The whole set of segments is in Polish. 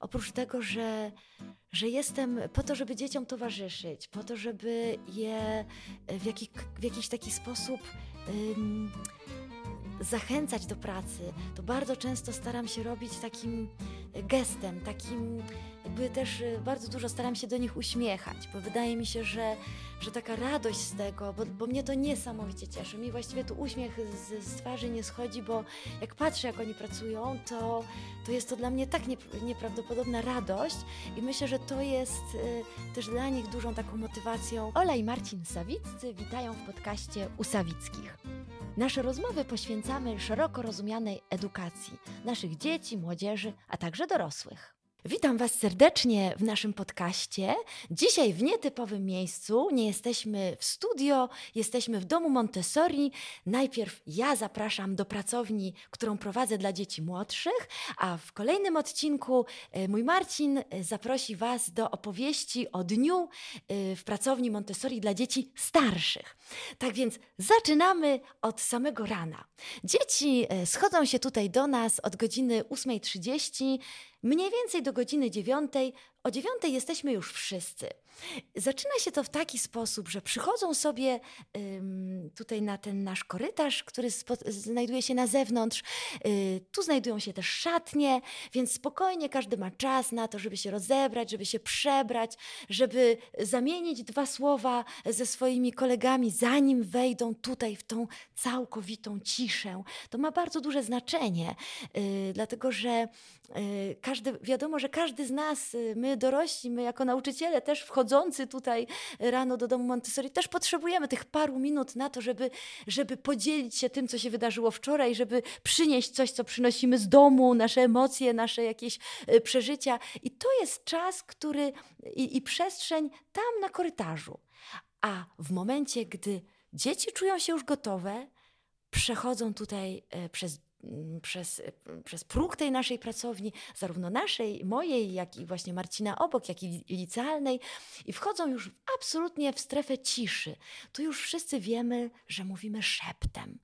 oprócz tego, że, że jestem po to, żeby dzieciom towarzyszyć, po to, żeby je w, jaki, w jakiś taki sposób ym, zachęcać do pracy, to bardzo często staram się robić takim gestem, takim jakby też y, bardzo dużo staram się do nich uśmiechać, bo wydaje mi się, że, że taka radość z tego, bo, bo mnie to niesamowicie cieszy. Mi właściwie tu uśmiech z, z twarzy nie schodzi, bo jak patrzę, jak oni pracują, to, to jest to dla mnie tak nie, nieprawdopodobna radość i myślę, że to jest y, też dla nich dużą taką motywacją. Ola i Marcin Sawiccy witają w podcaście u Sawickich. Nasze rozmowy poświęcamy szeroko rozumianej edukacji naszych dzieci, młodzieży, a także dorosłych. Witam Was serdecznie w naszym podcaście. Dzisiaj w nietypowym miejscu. Nie jesteśmy w studio, jesteśmy w domu Montessori. Najpierw ja zapraszam do pracowni, którą prowadzę dla dzieci młodszych, a w kolejnym odcinku e, mój Marcin e, zaprosi Was do opowieści o dniu e, w pracowni Montessori dla dzieci starszych. Tak więc zaczynamy od samego rana. Dzieci schodzą się tutaj do nas od godziny 8.30 mniej więcej do godziny dziewiątej. O dziewiątej jesteśmy już wszyscy. Zaczyna się to w taki sposób, że przychodzą sobie ym, tutaj na ten nasz korytarz, który znajduje się na zewnątrz. Yy, tu znajdują się też szatnie, więc spokojnie każdy ma czas na to, żeby się rozebrać, żeby się przebrać, żeby zamienić dwa słowa ze swoimi kolegami, zanim wejdą tutaj w tą całkowitą ciszę. To ma bardzo duże znaczenie, yy, dlatego że yy, każdy, wiadomo, że każdy z nas, y, dorośli, my jako nauczyciele też wchodzący tutaj rano do domu Montessori, też potrzebujemy tych paru minut na to, żeby, żeby podzielić się tym, co się wydarzyło wczoraj, żeby przynieść coś, co przynosimy z domu, nasze emocje, nasze jakieś e, przeżycia. I to jest czas, który i, i przestrzeń tam na korytarzu. A w momencie, gdy dzieci czują się już gotowe, przechodzą tutaj e, przez przez, przez próg tej naszej pracowni, zarówno naszej, mojej, jak i właśnie Marcina obok, jak i licealnej, i wchodzą już absolutnie w strefę ciszy. Tu już wszyscy wiemy, że mówimy szeptem.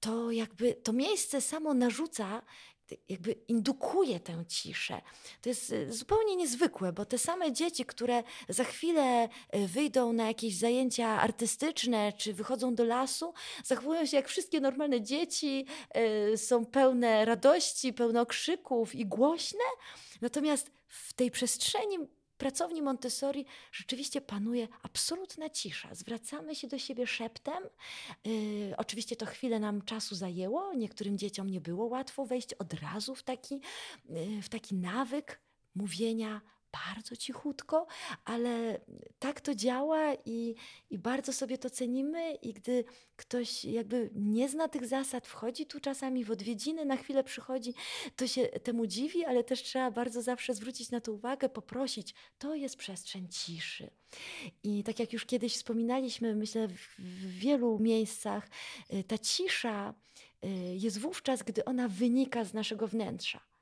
To jakby to miejsce samo narzuca jakby indukuje tę ciszę. To jest y, zupełnie niezwykłe, bo te same dzieci, które za chwilę y, wyjdą na jakieś zajęcia artystyczne, czy wychodzą do lasu, zachowują się jak wszystkie normalne dzieci, y, są pełne radości, pełne okrzyków i głośne. Natomiast w tej przestrzeni pracowni Montessori rzeczywiście panuje absolutna cisza. Zwracamy się do siebie szeptem. Yy, oczywiście to chwilę nam czasu zajęło. Niektórym dzieciom nie było łatwo wejść od razu w taki, yy, w taki nawyk mówienia bardzo cichutko, ale tak to działa i, i bardzo sobie to cenimy. I gdy ktoś jakby nie zna tych zasad, wchodzi tu czasami w odwiedziny, na chwilę przychodzi, to się temu dziwi, ale też trzeba bardzo zawsze zwrócić na to uwagę, poprosić. To jest przestrzeń ciszy. I tak jak już kiedyś wspominaliśmy, myślę, w, w wielu miejscach, y, ta cisza y, jest wówczas, gdy ona wynika z naszego wnętrza.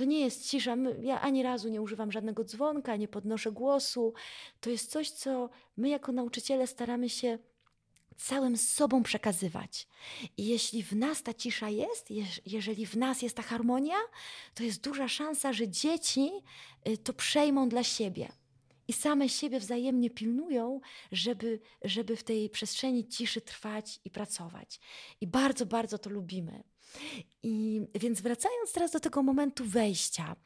To nie jest cisza. Ja ani razu nie używam żadnego dzwonka, nie podnoszę głosu. To jest coś, co my jako nauczyciele staramy się całym sobą przekazywać. I jeśli w nas ta cisza jest, jeżeli w nas jest ta harmonia, to jest duża szansa, że dzieci y, to przejmą dla siebie. I same siebie wzajemnie pilnują, żeby, żeby w tej przestrzeni ciszy trwać i pracować. I bardzo, bardzo to lubimy. I więc wracając teraz do tego momentu wejścia.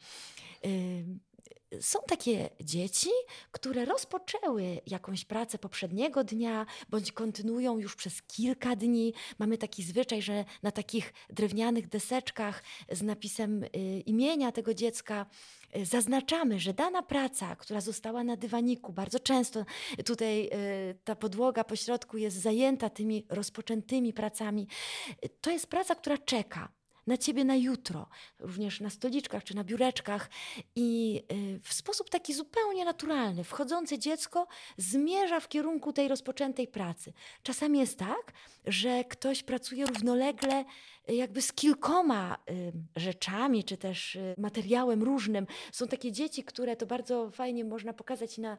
Są takie dzieci, które rozpoczęły jakąś pracę poprzedniego dnia, bądź kontynuują już przez kilka dni. Mamy taki zwyczaj, że na takich drewnianych deseczkach z napisem y, imienia tego dziecka Y, zaznaczamy, że dana praca, która została na dywaniku, bardzo często tutaj y, ta podłoga po środku jest zajęta tymi rozpoczętymi pracami, to jest praca, która czeka na ciebie na jutro, również na stoliczkach czy na biureczkach. I w sposób taki zupełnie naturalny, wchodzące dziecko zmierza w kierunku tej rozpoczętej pracy. Czasami jest tak, że ktoś pracuje równolegle jakby z kilkoma y, rzeczami, czy też y, materiałem różnym. Są takie dzieci, które to bardzo fajnie można pokazać na,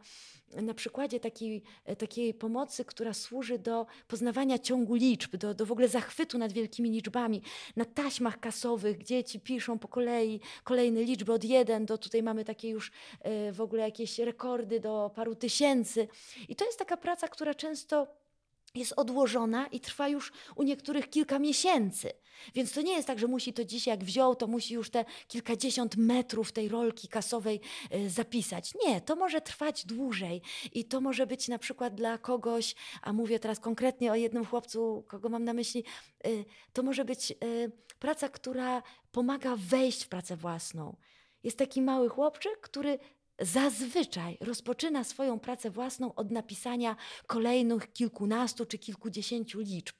na przykładzie takiej, takiej pomocy, która służy do poznawania ciągu liczb, do, do w ogóle zachwytu nad wielkimi liczbami. Na taśmach kasowych, gdzie ci piszą po kolei kolejne liczby od jeden do tutaj mamy takie już e, w ogóle jakieś rekordy do paru tysięcy. I to jest taka praca, która często jest odłożona i trwa już u niektórych kilka miesięcy. Więc to nie jest tak, że musi to dziś jak wziął, to musi już te kilkadziesiąt metrów tej rolki kasowej y, zapisać. Nie, to może trwać dłużej i to może być na przykład dla kogoś, a mówię teraz konkretnie o jednym chłopcu, kogo mam na myśli, y, to może być y, praca, która pomaga wejść w pracę własną. Jest taki mały chłopczyk, który zazwyczaj rozpoczyna swoją pracę własną od napisania kolejnych kilkunastu czy kilkudziesięciu liczb.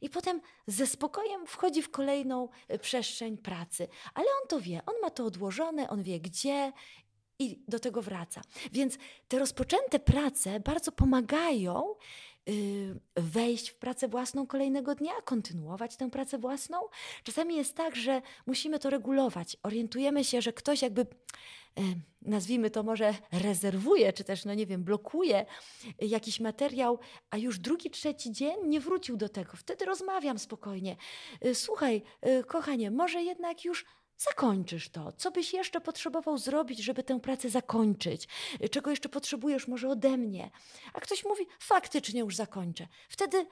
I potem ze spokojem wchodzi w kolejną e, przestrzeń pracy. Ale on to wie, on ma to odłożone, on wie gdzie i do tego wraca. Więc te rozpoczęte prace bardzo pomagają Y, wejść w pracę własną kolejnego dnia, kontynuować tę pracę własną. Czasami jest tak, że musimy to regulować. Orientujemy się, że ktoś jakby, nazwijmy to może, rezerwuje, czy też, no nie wiem, blokuje jakiś materiał, a już drugi, trzeci dzień nie wrócił do tego. Wtedy rozmawiam spokojnie. Y, słuchaj, kochanie, może jednak już zakończysz to. Co byś jeszcze potrzebował zrobić, żeby tę pracę zakończyć? Czego jeszcze potrzebujesz może ode mnie? A ktoś mówi, faktycznie już zakończę. Wtedy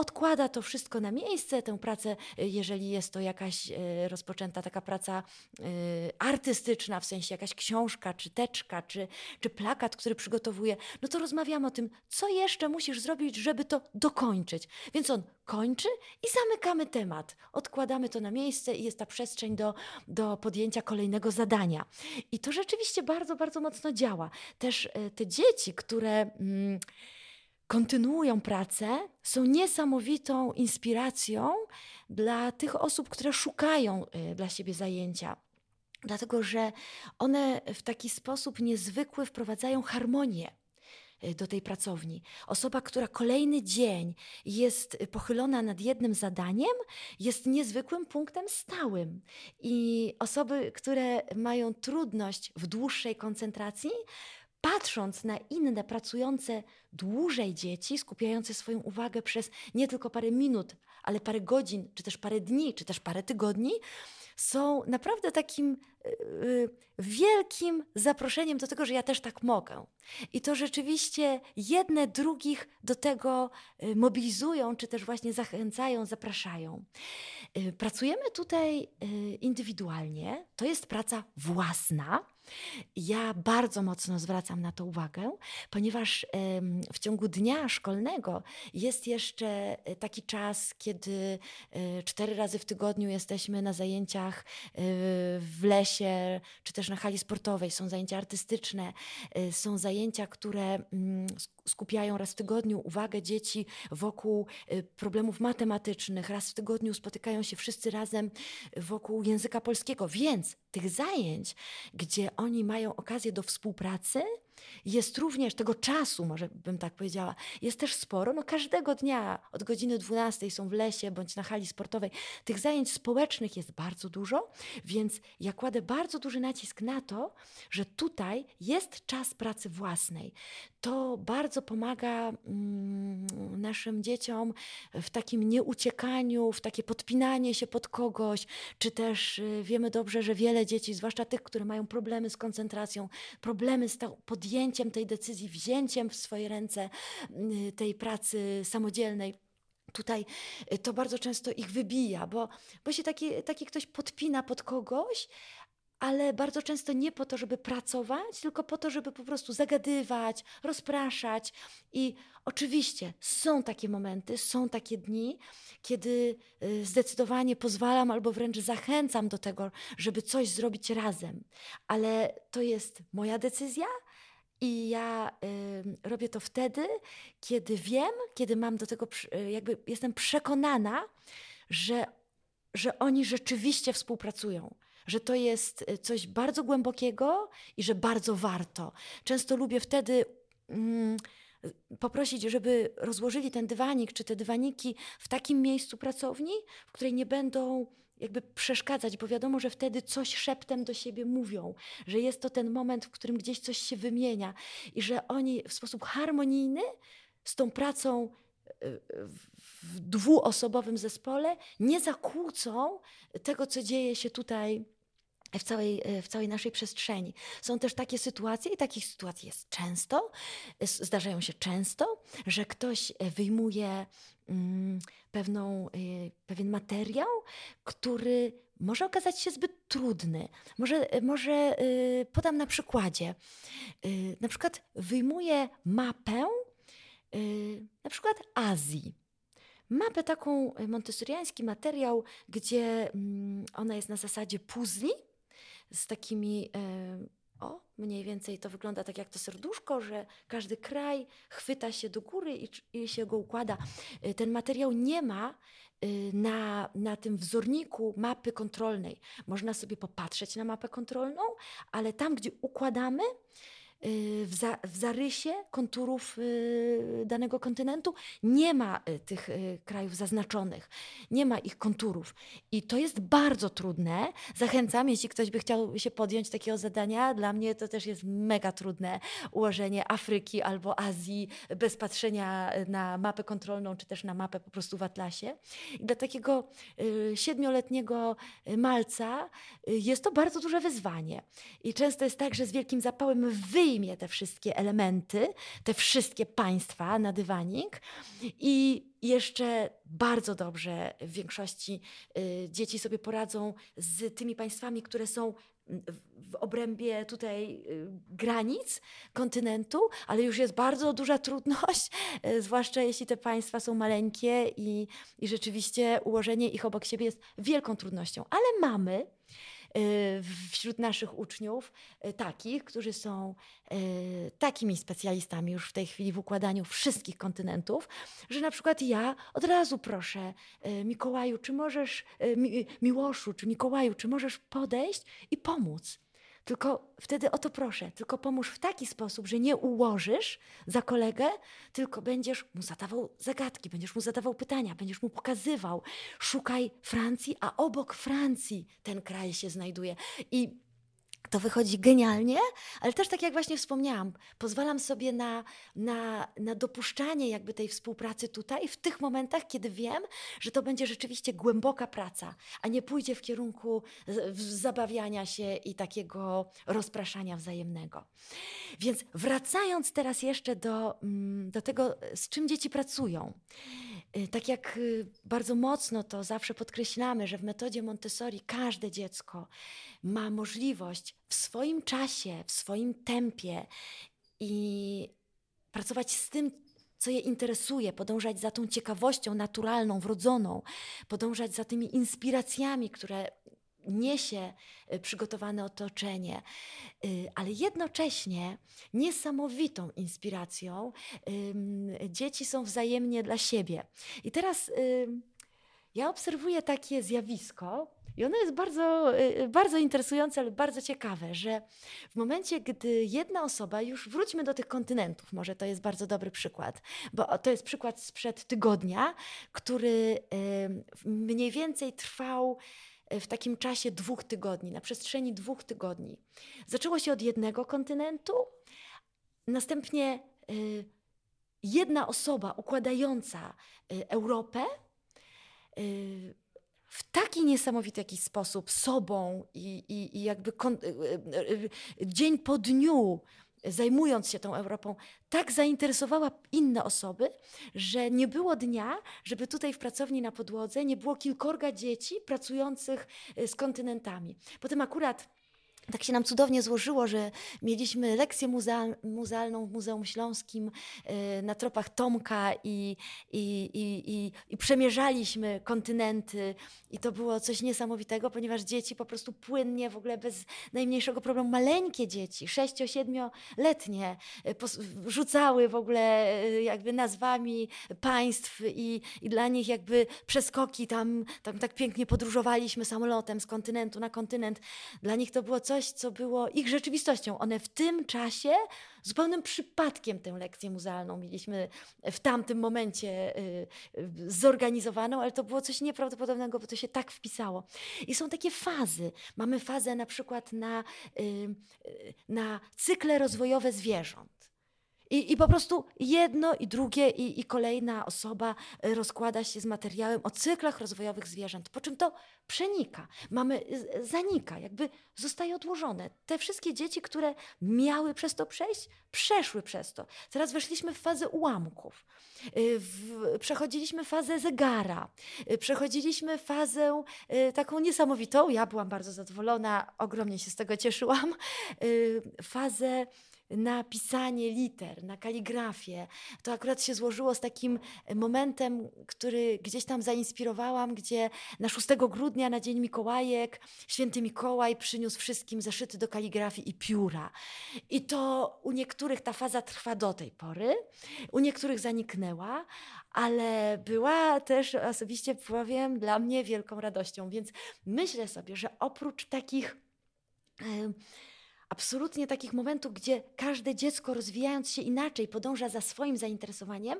odkłada to wszystko na miejsce, tę pracę, y, jeżeli jest to jakaś y, rozpoczęta taka praca y, artystyczna, w sensie jakaś książka, czy teczka, czy, czy plakat, który przygotowuje, no to rozmawiamy o tym, co jeszcze musisz zrobić, żeby to dokończyć. Więc on kończy i zamykamy temat. Odkładamy to na miejsce i jest ta przestrzeń do, do podjęcia kolejnego zadania. I to rzeczywiście bardzo, bardzo mocno działa. Też te dzieci, które... Mm, kontynuują pracę, są niesamowitą inspiracją dla tych osób, które szukają y, dla siebie zajęcia. Dlatego, że one w taki sposób niezwykły wprowadzają harmonię y, do tej pracowni. Osoba, która kolejny dzień jest pochylona nad jednym zadaniem, jest niezwykłym punktem stałym. I osoby, które mają trudność w dłuższej koncentracji, patrząc na inne pracujące dłużej dzieci, skupiające swoją uwagę przez nie tylko parę minut, ale parę godzin, czy też parę dni, czy też parę tygodni, są naprawdę takim yy, wielkim zaproszeniem do tego, że ja też tak mogę. I to rzeczywiście jedne drugich do tego yy, mobilizują, czy też właśnie zachęcają, zapraszają. Yy, pracujemy tutaj indywidualnie, to jest praca własna. Ja bardzo mocno zwracam na to uwagę, ponieważ w ciągu dnia szkolnego jest jeszcze e, taki czas, kiedy e, cztery razy w tygodniu jesteśmy na zajęciach e, w lesie, czy też na hali sportowej. Są zajęcia artystyczne, są zajęcia, które mm, skupiają raz w tygodniu uwagę dzieci wokół problemów matematycznych. Raz w tygodniu spotykają się wszyscy razem wokół języka polskiego. Więc tych zajęć, gdzie oni mają okazję do współpracy, jest również tego czasu, może bym tak powiedziała, jest też sporo. No każdego dnia od godziny 12 są w lesie bądź na hali sportowej. Tych zajęć społecznych jest bardzo dużo, więc ja kładę bardzo duży nacisk na to, że tutaj jest czas pracy własnej. To bardzo pomaga mm, naszym dzieciom w takim nieuciekaniu, w takie podpinanie się pod kogoś, czy też y, wiemy dobrze, że wiele dzieci, zwłaszcza tych, które mają problemy z koncentracją, problemy z podjęciem podjęciem tej decyzji, wzięciem w swoje ręce y, tej pracy samodzielnej. Tutaj y, to bardzo często ich wybija, bo, bo się taki, taki ktoś podpina pod kogoś, ale bardzo często nie po to, żeby pracować, tylko po to, żeby po prostu zagadywać, rozpraszać. I oczywiście są takie momenty, są takie dni, kiedy y, zdecydowanie pozwalam albo wręcz zachęcam do tego, żeby coś zrobić razem, ale to jest moja decyzja i ja y, robię to wtedy, kiedy wiem, kiedy mam do tego, y, jakby jestem przekonana, że, że oni rzeczywiście współpracują że to jest y, coś bardzo głębokiego i że bardzo warto. Często lubię wtedy. Mm, poprosić, żeby rozłożyli ten dywanik czy te dywaniki w takim miejscu pracowni, w której nie będą jakby przeszkadzać, bo wiadomo, że wtedy coś szeptem do siebie mówią, że jest to ten moment, w którym gdzieś coś się wymienia i że oni w sposób harmonijny z tą pracą w dwuosobowym zespole nie zakłócą tego, co dzieje się tutaj w całej, w całej naszej przestrzeni. Są też takie sytuacje, i takich sytuacji jest często, zdarzają się często, że ktoś wyjmuje mm, pewną, y, pewien materiał, który może okazać się zbyt trudny. Może, może podam na przykładzie. Na przykład wyjmuje mapę na przykład Azji. Mapę taką montessoriański materiał, gdzie mm, ona jest na zasadzie puzli z takimi o, mniej więcej to wygląda tak jak to serduszko, że każdy kraj chwyta się do góry i, i się go układa. Y, ten materiał nie ma y, na, na tym wzorniku mapy kontrolnej. Można sobie popatrzeć na mapę kontrolną, ale tam, gdzie układamy, w, za, w zarysie konturów y, danego kontynentu nie ma y, tych krajów zaznaczonych, nie ma ich konturów. I to jest bardzo trudne. Zachęcam, jeśli ktoś by chciał się podjąć takiego zadania, dla mnie to też jest mega trudne ułożenie Afryki albo Azji bez patrzenia na mapę kontrolną, czy też na mapę po prostu w atlasie. I dla takiego siedmioletniego malca jest to bardzo duże wyzwanie. I często jest tak, że z wielkim zapałem wyjdzie wyjmie te wszystkie elementy, te wszystkie państwa na dywanik i jeszcze bardzo dobrze w większości y, dzieci sobie poradzą z tymi państwami, które są w obrębie tutaj y, granic kontynentu, ale już jest bardzo duża trudność, y, zwłaszcza jeśli te państwa są maleńkie i, i rzeczywiście ułożenie ich obok siebie jest wielką trudnością. Ale mamy wśród naszych uczniów y, takich, którzy są y, takimi specjalistami już w tej chwili w układaniu wszystkich kontynentów, że na przykład ja od razu proszę Mikołaju, czy możesz, Miłoszu, czy Mikołaju, czy możesz podejść i pomóc tylko wtedy o to proszę, tylko pomóż w taki sposób, że nie ułożysz za kolegę, tylko będziesz mu zadawał zagadki, będziesz mu zadawał pytania, będziesz mu pokazywał. Szukaj Francji, a obok Francji ten kraj się znajduje. I to wychodzi genialnie, ale też tak jak właśnie wspomniałam, pozwalam sobie na, na, na dopuszczanie jakby tej współpracy tutaj w tych momentach, kiedy wiem, że to będzie rzeczywiście głęboka praca, a nie pójdzie w kierunku zabawiania się i takiego rozpraszania wzajemnego. Więc wracając teraz jeszcze do, mm, do tego, z czym dzieci pracują. Y, tak jak y, bardzo mocno to zawsze podkreślamy, że w metodzie Montessori każde dziecko ma możliwość w swoim czasie, w swoim tempie i pracować z tym, co je interesuje, podążać za tą ciekawością naturalną, wrodzoną, podążać za tymi inspiracjami, które niesie y, przygotowane otoczenie, y, ale jednocześnie niesamowitą inspiracją dzieci są wzajemnie dla siebie. I teraz ja obserwuję takie zjawisko, i ono jest bardzo, y, bardzo interesujące, ale bardzo ciekawe, że w momencie, gdy jedna osoba, już wróćmy do tych kontynentów, może to jest bardzo dobry przykład, bo to jest przykład sprzed tygodnia, który mniej więcej trwał w takim czasie dwóch tygodni, na przestrzeni dwóch tygodni. Zaczęło się od jednego kontynentu, następnie y, jedna osoba układająca y, Europę y, w taki niesamowity jakiś sposób sobą i, i, i jakby dzień po dniu zajmując się tą Europą, tak zainteresowała inne osoby, że nie było dnia, żeby tutaj w pracowni na podłodze nie było kilkorga dzieci pracujących y, z kontynentami. Potem akurat tak się nam cudownie złożyło, że mieliśmy lekcję muzeal, muzealną w Muzeum Śląskim y, na tropach Tomka i, i, i, i, przemierzaliśmy kontynenty i to było coś niesamowitego, ponieważ dzieci po prostu płynnie, w ogóle bez najmniejszego problemu, maleńkie dzieci, 6-7-letnie, y, rzucały w ogóle y, jakby nazwami państw i, i dla nich jakby przeskoki tam, tam tak pięknie podróżowaliśmy samolotem z kontynentu na kontynent. Dla nich to było coś, coś, co było ich rzeczywistością. One w tym czasie, zupełnym przypadkiem tę lekcję muzealną mieliśmy w tamtym momencie y, y, zorganizowaną, ale to było coś nieprawdopodobnego, bo to się tak wpisało. I są takie fazy. Mamy fazę na przykład na, y, na cykle rozwojowe zwierząt. I, I po prostu jedno i drugie i, i kolejna osoba y, rozkłada się z materiałem o cyklach rozwojowych zwierząt, po czym to przenika, mamy, zanika, jakby zostaje odłożone. Te wszystkie dzieci, które miały przez to przejść, przeszły przez to. Teraz weszliśmy w fazę ułamków. Y, w, przechodziliśmy fazę zegara, przechodziliśmy fazę taką niesamowitą. Ja byłam bardzo zadowolona, ogromnie się z tego cieszyłam. Fazę na pisanie liter, na kaligrafię. To akurat się złożyło z takim momentem, który gdzieś tam zainspirowałam, gdzie na 6 grudnia, na Dzień Mikołajek, święty Mikołaj przyniósł wszystkim zeszyty do kaligrafii i pióra. I to u niektórych ta faza trwa do tej pory, u niektórych zaniknęła, ale była też osobiście, powiem, dla mnie wielką radością. Więc myślę sobie, że oprócz takich. Yy, absolutnie takich momentów, gdzie każde dziecko rozwijając się inaczej podąża za swoim zainteresowaniem,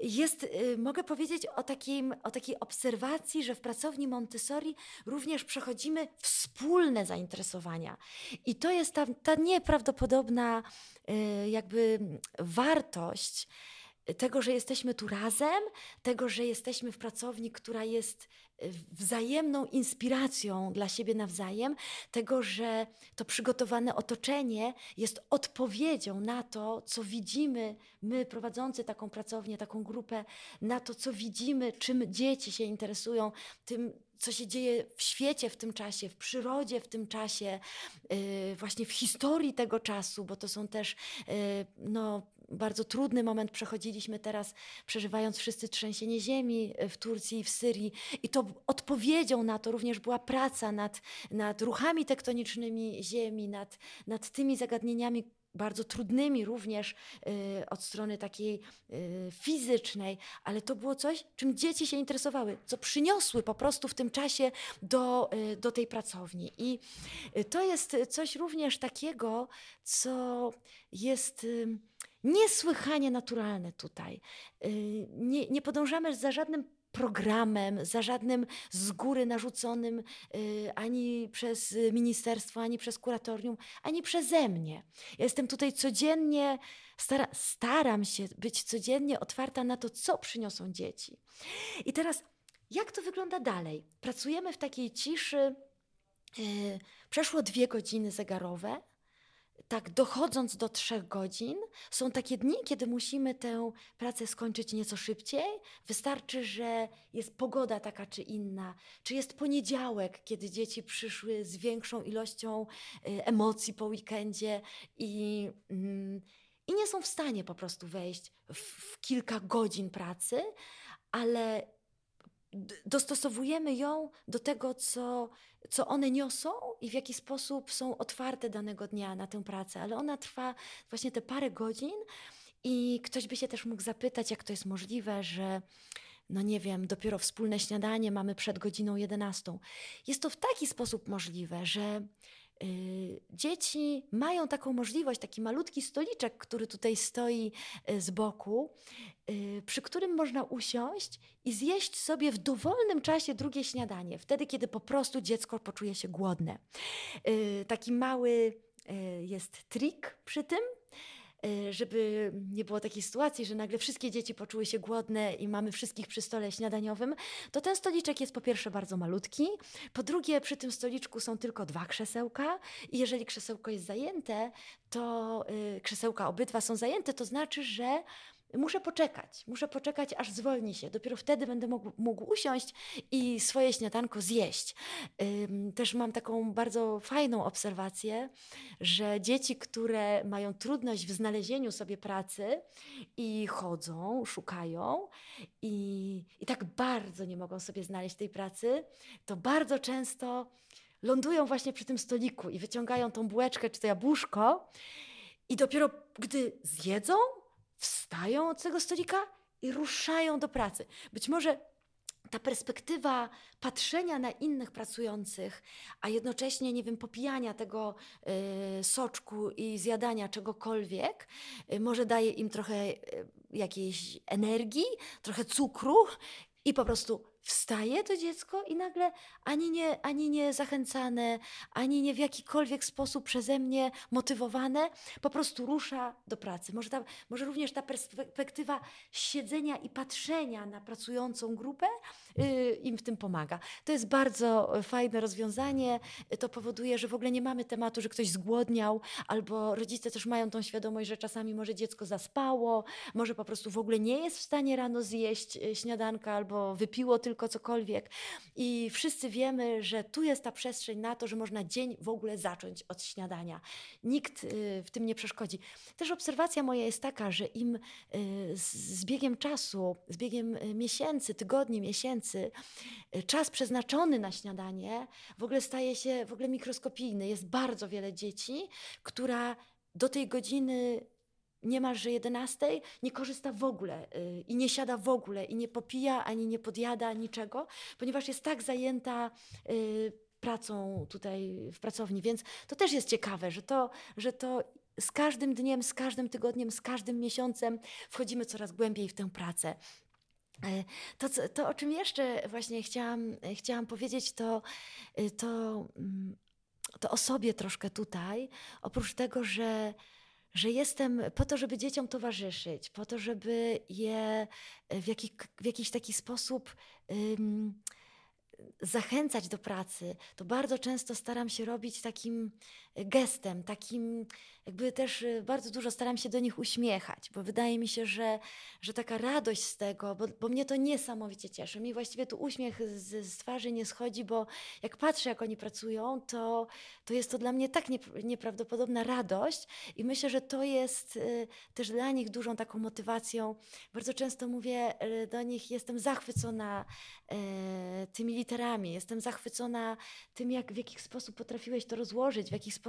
jest, y, mogę powiedzieć o, takim, o takiej obserwacji, że w pracowni Montessori również przechodzimy wspólne zainteresowania. I to jest ta, ta nieprawdopodobna y, jakby wartość, tego, że jesteśmy tu razem, tego, że jesteśmy w pracowni, która jest e, wzajemną inspiracją dla siebie nawzajem, tego, że to przygotowane otoczenie jest odpowiedzią na to, co widzimy, my prowadzący taką pracownię, taką grupę, na to, co widzimy, czym dzieci się interesują, tym, co się dzieje w świecie w tym czasie, w przyrodzie w tym czasie, yy, właśnie w historii tego czasu, bo to są też yy, no, bardzo trudny moment przechodziliśmy teraz, przeżywając wszyscy trzęsienie ziemi w Turcji i w Syrii. I to odpowiedzią na to również była praca nad, nad ruchami tektonicznymi ziemi, nad, nad tymi zagadnieniami, bardzo trudnymi również y, od strony takiej y, fizycznej, ale to było coś, czym dzieci się interesowały, co przyniosły po prostu w tym czasie do, y, do tej pracowni. I to jest coś również takiego, co jest niesłychanie naturalne tutaj. Y, nie, nie podążamy za żadnym programem, za żadnym z góry narzuconym y, ani przez ministerstwo, ani przez kuratorium, ani przeze mnie. Ja jestem tutaj codziennie, stara, staram się być codziennie otwarta na to, co przyniosą dzieci. I teraz, jak to wygląda dalej? Pracujemy w takiej ciszy. Y, przeszło dwie godziny zegarowe tak dochodząc do trzech godzin, są takie dni, kiedy musimy tę pracę skończyć nieco szybciej. Wystarczy, że jest pogoda taka czy inna, czy jest poniedziałek, kiedy dzieci przyszły z większą ilością y, emocji po weekendzie i, mm, i nie są w stanie po prostu wejść w, w kilka godzin pracy, ale dostosowujemy ją do tego, co, co one niosą i w jaki sposób są otwarte danego dnia na tę pracę, ale ona trwa właśnie te parę godzin i ktoś by się też mógł zapytać, jak to jest możliwe, że no nie wiem, dopiero wspólne śniadanie mamy przed godziną 11. Jest to w taki sposób możliwe, że dzieci mają taką możliwość, taki malutki stoliczek, który tutaj stoi y, z boku, y, przy którym można usiąść i zjeść sobie w dowolnym czasie drugie śniadanie, wtedy, kiedy po prostu dziecko poczuje się głodne. Taki mały jest trik przy tym, Y, żeby nie było takiej sytuacji, że nagle wszystkie dzieci poczuły się głodne i mamy wszystkich przy stole śniadaniowym, to ten stoliczek jest po pierwsze bardzo malutki, po drugie przy tym stoliczku są tylko dwa krzesełka i jeżeli krzesełko jest zajęte, to y, krzesełka obydwa są zajęte, to znaczy, że muszę poczekać, muszę poczekać, aż zwolni się. Dopiero wtedy będę mógł, mógł usiąść i swoje śniadanko zjeść. Też mam taką bardzo fajną obserwację, że dzieci, które mają trudność w znalezieniu sobie pracy i chodzą, szukają i, i tak bardzo nie mogą sobie znaleźć tej pracy, to bardzo często lądują właśnie przy tym stoliku i wyciągają tą bułeczkę czy to jabłuszko. I dopiero gdy zjedzą, wstają od tego stolika i ruszają do pracy. Być może ta perspektywa patrzenia na innych pracujących, a jednocześnie, nie wiem, popijania tego y, soczku i zjadania czegokolwiek, y, może daje im trochę y, jakiejś energii, trochę cukru i po prostu wstaje to dziecko i nagle ani nie, ani nie zachęcane, ani nie w jakikolwiek sposób przeze mnie motywowane, po prostu rusza do pracy. Może, ta, może również ta perspektywa siedzenia i patrzenia na pracującą grupę im w tym pomaga. To jest bardzo fajne rozwiązanie. To powoduje, że w ogóle nie mamy tematu, że ktoś zgłodniał, albo rodzice też mają tą świadomość, że czasami może dziecko zaspało, może po prostu w ogóle nie jest w stanie rano zjeść y, śniadanka, albo wypiło tylko cokolwiek. I wszyscy wiemy, że tu jest ta przestrzeń na to, że można dzień w ogóle zacząć od śniadania. Nikt y, w tym nie przeszkodzi. Też obserwacja moja jest taka, że im y, z biegiem czasu, z biegiem y, miesięcy, tygodni, miesięcy, czas przeznaczony na śniadanie w ogóle staje się w ogóle mikroskopijny. Jest bardzo wiele dzieci, która do tej godziny niemalże 11 nie korzysta w ogóle yy, i nie siada w ogóle i nie popija ani nie podjada niczego, ponieważ jest tak zajęta yy, pracą tutaj w pracowni. Więc to też jest ciekawe, że to, że to z każdym dniem, z każdym tygodniem, z każdym miesiącem wchodzimy coraz głębiej w tę pracę. To, to, o czym jeszcze właśnie chciałam, chciałam powiedzieć, to, y, to, mm, to o sobie troszkę tutaj. Oprócz tego, że że jestem po to, żeby dzieciom towarzyszyć, po to, żeby je w, jaki, w jakiś taki sposób. Um, zachęcać do pracy, to bardzo często staram się robić takim gestem, takim jakby też y, bardzo dużo staram się do nich uśmiechać, bo wydaje mi się, że, że taka radość z tego, bo, bo mnie to niesamowicie cieszy. Mi właściwie tu uśmiech z, z twarzy nie schodzi, bo jak patrzę, jak oni pracują, to, to jest to dla mnie tak nie, nieprawdopodobna radość i myślę, że to jest y, też dla nich dużą taką motywacją. Bardzo często mówię y, do nich, jestem zachwycona tymi literami, jestem zachwycona tym, jak, w jaki sposób potrafiłeś to rozłożyć, w jaki sposób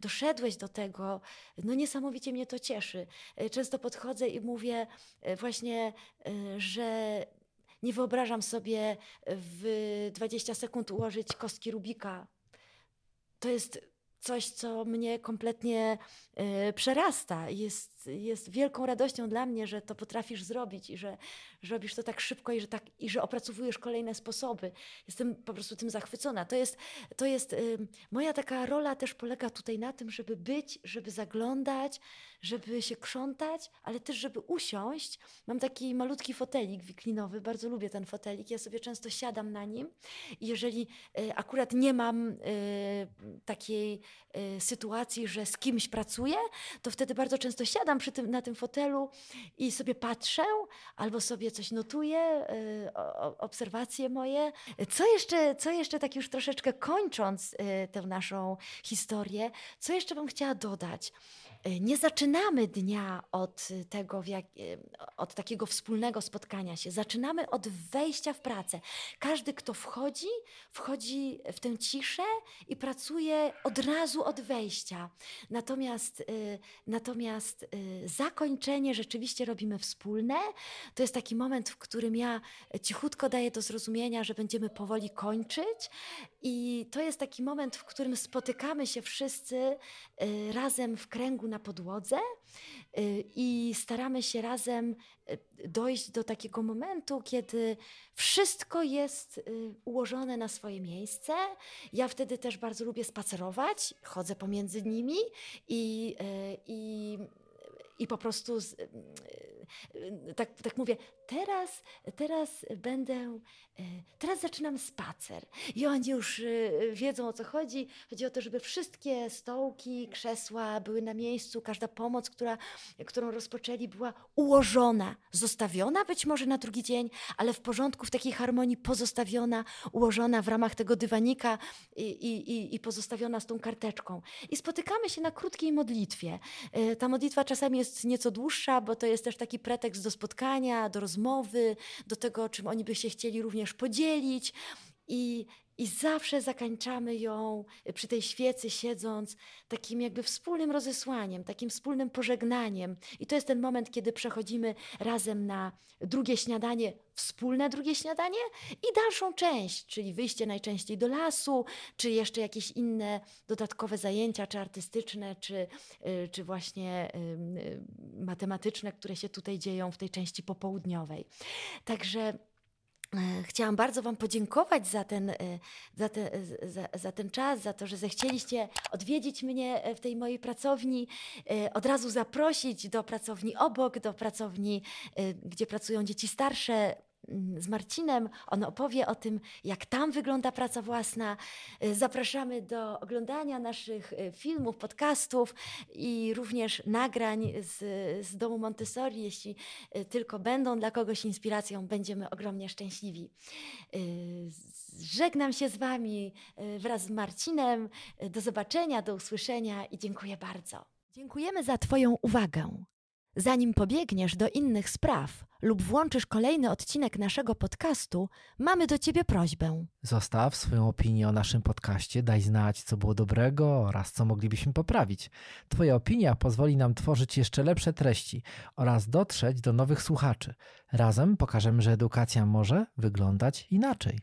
doszedłeś do tego. No niesamowicie mnie to cieszy. E, często podchodzę i mówię e, właśnie, że nie wyobrażam sobie w 20 sekund ułożyć kostki Rubika. To jest coś, co mnie kompletnie przerasta. Jest, jest wielką radością dla mnie, że to potrafisz zrobić i że, robisz to tak szybko i że, tak, i że opracowujesz kolejne sposoby. Jestem po prostu tym zachwycona. To jest, to jest y, moja taka rola też polega tutaj na tym, żeby być, żeby zaglądać, żeby się krzątać, ale też żeby usiąść. Mam taki malutki fotelik wiklinowy, bardzo lubię ten fotelik. Ja sobie często siadam na nim i jeżeli y, akurat nie mam y, takiej y, sytuacji, że z kimś pracuję, to wtedy bardzo często siadam przy tym, na tym fotelu i sobie patrzę albo sobie coś notuję, y, obserwacje moje. Co jeszcze, co jeszcze tak już troszeczkę kończąc y, tę naszą historię, co jeszcze bym chciała dodać? Y, nie zaczynamy dnia od tego, jak, od takiego wspólnego spotkania się. Zaczynamy od wejścia w pracę. Każdy, kto wchodzi, wchodzi w tę ciszę i pracuje od razu od wejścia. Natomiast, natomiast zakończenie rzeczywiście robimy wspólne. To jest taki moment, w którym ja cichutko daję do zrozumienia, że będziemy powoli kończyć. I to jest taki moment, w którym spotykamy się wszyscy razem w kręgu na podłodze y, i staramy się razem y, dojść do takiego momentu, kiedy wszystko jest ułożone na swoje miejsce. Ja wtedy też bardzo lubię spacerować, chodzę pomiędzy nimi i, i i po prostu z, tak, tak mówię, teraz, teraz będę, e, teraz zaczynam spacer. I oni już e, wiedzą o co chodzi. Chodzi o to, żeby wszystkie stołki, krzesła były na miejscu, każda pomoc, która, którą rozpoczęli, była ułożona, zostawiona być może na drugi dzień, ale w porządku, w takiej harmonii pozostawiona, ułożona w ramach tego dywanika i, i, i pozostawiona z tą karteczką. I spotykamy się na krótkiej modlitwie. E, ta modlitwa czasami jest nieco dłuższa, bo to jest też taki pretekst do spotkania, do rozmowy, do tego, czym oni by się chcieli również podzielić. I, i zawsze zakończamy ją przy tej świecy, siedząc, takim jakby wspólnym rozesłaniem, takim wspólnym pożegnaniem. I to jest ten moment, kiedy przechodzimy razem na drugie śniadanie, wspólne drugie śniadanie i dalszą część, czyli wyjście najczęściej do lasu, czy jeszcze jakieś inne dodatkowe zajęcia, czy artystyczne, czy, y, czy właśnie matematyczne, które się tutaj dzieją w tej części popołudniowej. Także E, chciałam bardzo Wam podziękować za ten, e, za, te, e, za, za, ten czas, za to, że zechcieliście odwiedzić mnie w tej mojej pracowni, od razu zaprosić do pracowni obok, do pracowni, gdzie pracują dzieci starsze. Mm, z Marcinem. On opowie o tym, jak tam wygląda praca własna. Y, zapraszamy do oglądania naszych y, filmów, podcastów i również nagrań z, z domu Montessori. Jeśli y, tylko będą dla kogoś inspiracją, będziemy ogromnie szczęśliwi. Żegnam się z Wami wraz z Marcinem. Do zobaczenia, do usłyszenia i dziękuję bardzo. Dziękujemy za Twoją uwagę. Zanim pobiegniesz do innych spraw lub włączysz kolejny odcinek naszego podcastu, mamy do Ciebie prośbę. Zostaw swoją opinię o naszym podcaście, daj znać, co było dobrego oraz co moglibyśmy poprawić. Twoja opinia pozwoli nam tworzyć jeszcze lepsze treści oraz dotrzeć do nowych słuchaczy. Razem pokażemy, że edukacja może wyglądać inaczej.